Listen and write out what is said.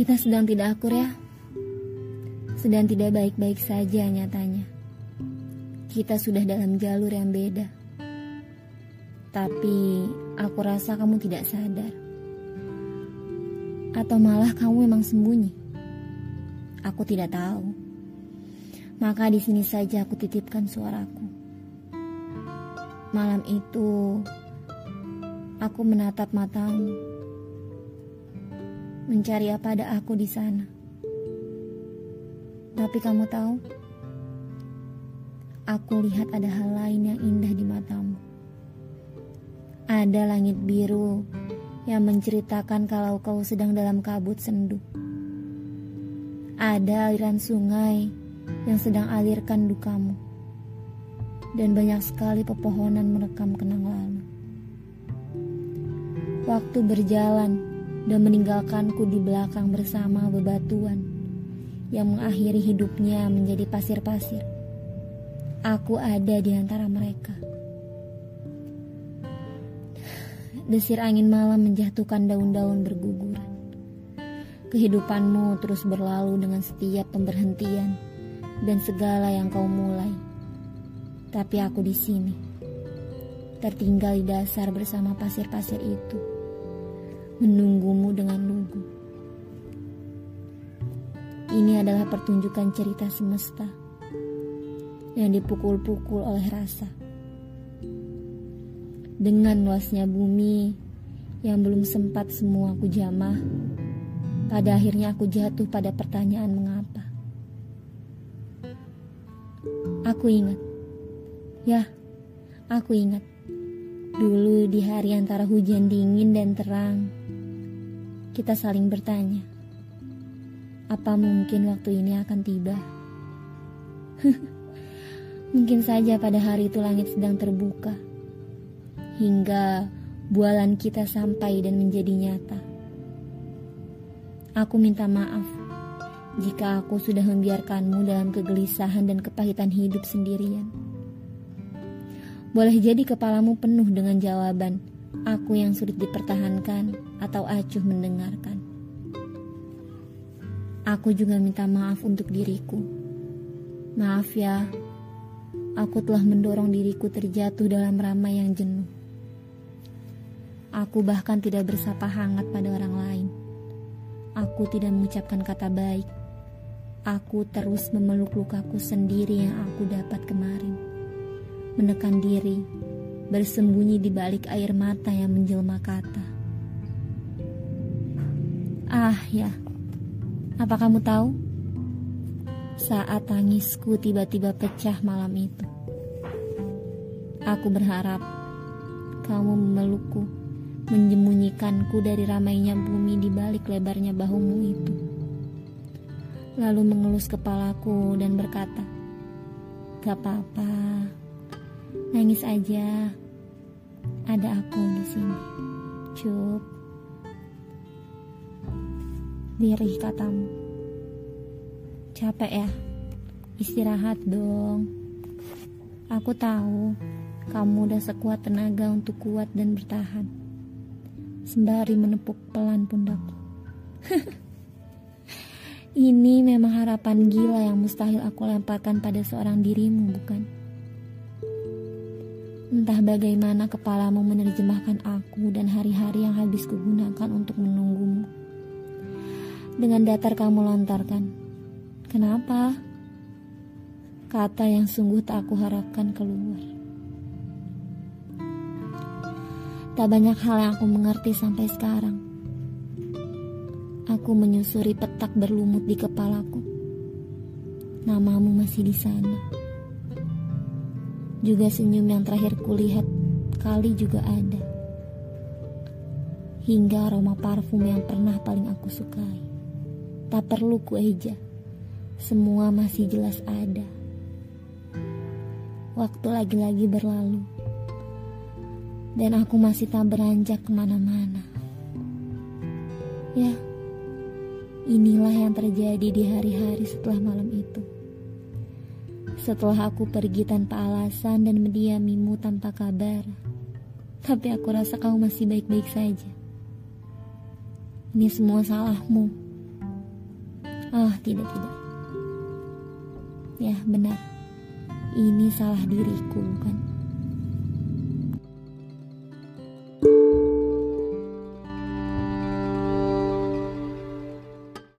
Kita sedang tidak akur ya. Sedang tidak baik-baik saja nyatanya. Kita sudah dalam jalur yang beda. Tapi aku rasa kamu tidak sadar. Atau malah kamu memang sembunyi. Aku tidak tahu. Maka di sini saja aku titipkan suaraku. Malam itu aku menatap matamu. Mencari apa ada aku di sana. Tapi kamu tahu, aku lihat ada hal lain yang indah di matamu. Ada langit biru yang menceritakan kalau kau sedang dalam kabut sendu. Ada aliran sungai yang sedang alirkan dukamu. Dan banyak sekali pepohonan merekam kenang lalu. Waktu berjalan dan meninggalkanku di belakang bersama bebatuan yang mengakhiri hidupnya menjadi pasir-pasir. Aku ada di antara mereka. Desir angin malam menjatuhkan daun-daun berguguran. Kehidupanmu terus berlalu dengan setiap pemberhentian dan segala yang kau mulai. Tapi aku di sini, tertinggal di dasar bersama pasir-pasir itu, menunggumu dengan lugu. Ini adalah pertunjukan cerita semesta yang dipukul-pukul oleh rasa dengan luasnya bumi yang belum sempat semua aku jamah, pada akhirnya aku jatuh pada pertanyaan mengapa. Aku ingat, ya, aku ingat. Dulu di hari antara hujan dingin dan terang, kita saling bertanya, apa mungkin waktu ini akan tiba? mungkin saja pada hari itu langit sedang terbuka hingga bualan kita sampai dan menjadi nyata. Aku minta maaf jika aku sudah membiarkanmu dalam kegelisahan dan kepahitan hidup sendirian. Boleh jadi kepalamu penuh dengan jawaban aku yang sulit dipertahankan atau acuh mendengarkan. Aku juga minta maaf untuk diriku. Maaf ya, aku telah mendorong diriku terjatuh dalam ramai yang jenuh. Aku bahkan tidak bersapa hangat pada orang lain. Aku tidak mengucapkan kata baik. Aku terus memeluk lukaku sendiri yang aku dapat kemarin. Menekan diri, bersembunyi di balik air mata yang menjelma kata. Ah ya, apa kamu tahu? Saat tangisku tiba-tiba pecah malam itu. Aku berharap kamu memelukku menyembunyikanku dari ramainya bumi di balik lebarnya bahumu itu. Lalu mengelus kepalaku dan berkata, Gak apa-apa, nangis aja. Ada aku di sini. Cup. Dirih katamu. Capek ya? Istirahat dong. Aku tahu kamu udah sekuat tenaga untuk kuat dan bertahan sembari menepuk pelan pundakku. Ini memang harapan gila yang mustahil aku lemparkan pada seorang dirimu, bukan? Entah bagaimana kepalamu menerjemahkan aku dan hari-hari yang habis kugunakan untuk menunggumu. Dengan datar kamu lontarkan, kenapa? Kata yang sungguh tak aku harapkan keluar. Tak banyak hal yang aku mengerti sampai sekarang. Aku menyusuri petak berlumut di kepalaku. Namamu masih di sana. Juga senyum yang terakhir kulihat kali juga ada. Hingga aroma parfum yang pernah paling aku sukai. Tak perlu kueja. Semua masih jelas ada. Waktu lagi-lagi berlalu dan aku masih tak beranjak ke mana-mana. Ya, inilah yang terjadi di hari-hari setelah malam itu. Setelah aku pergi tanpa alasan dan mendiamimu tanpa kabar, tapi aku rasa kau masih baik-baik saja. Ini semua salahmu. Ah, tidak, tidak. Ya, benar. Ini salah diriku, bukan?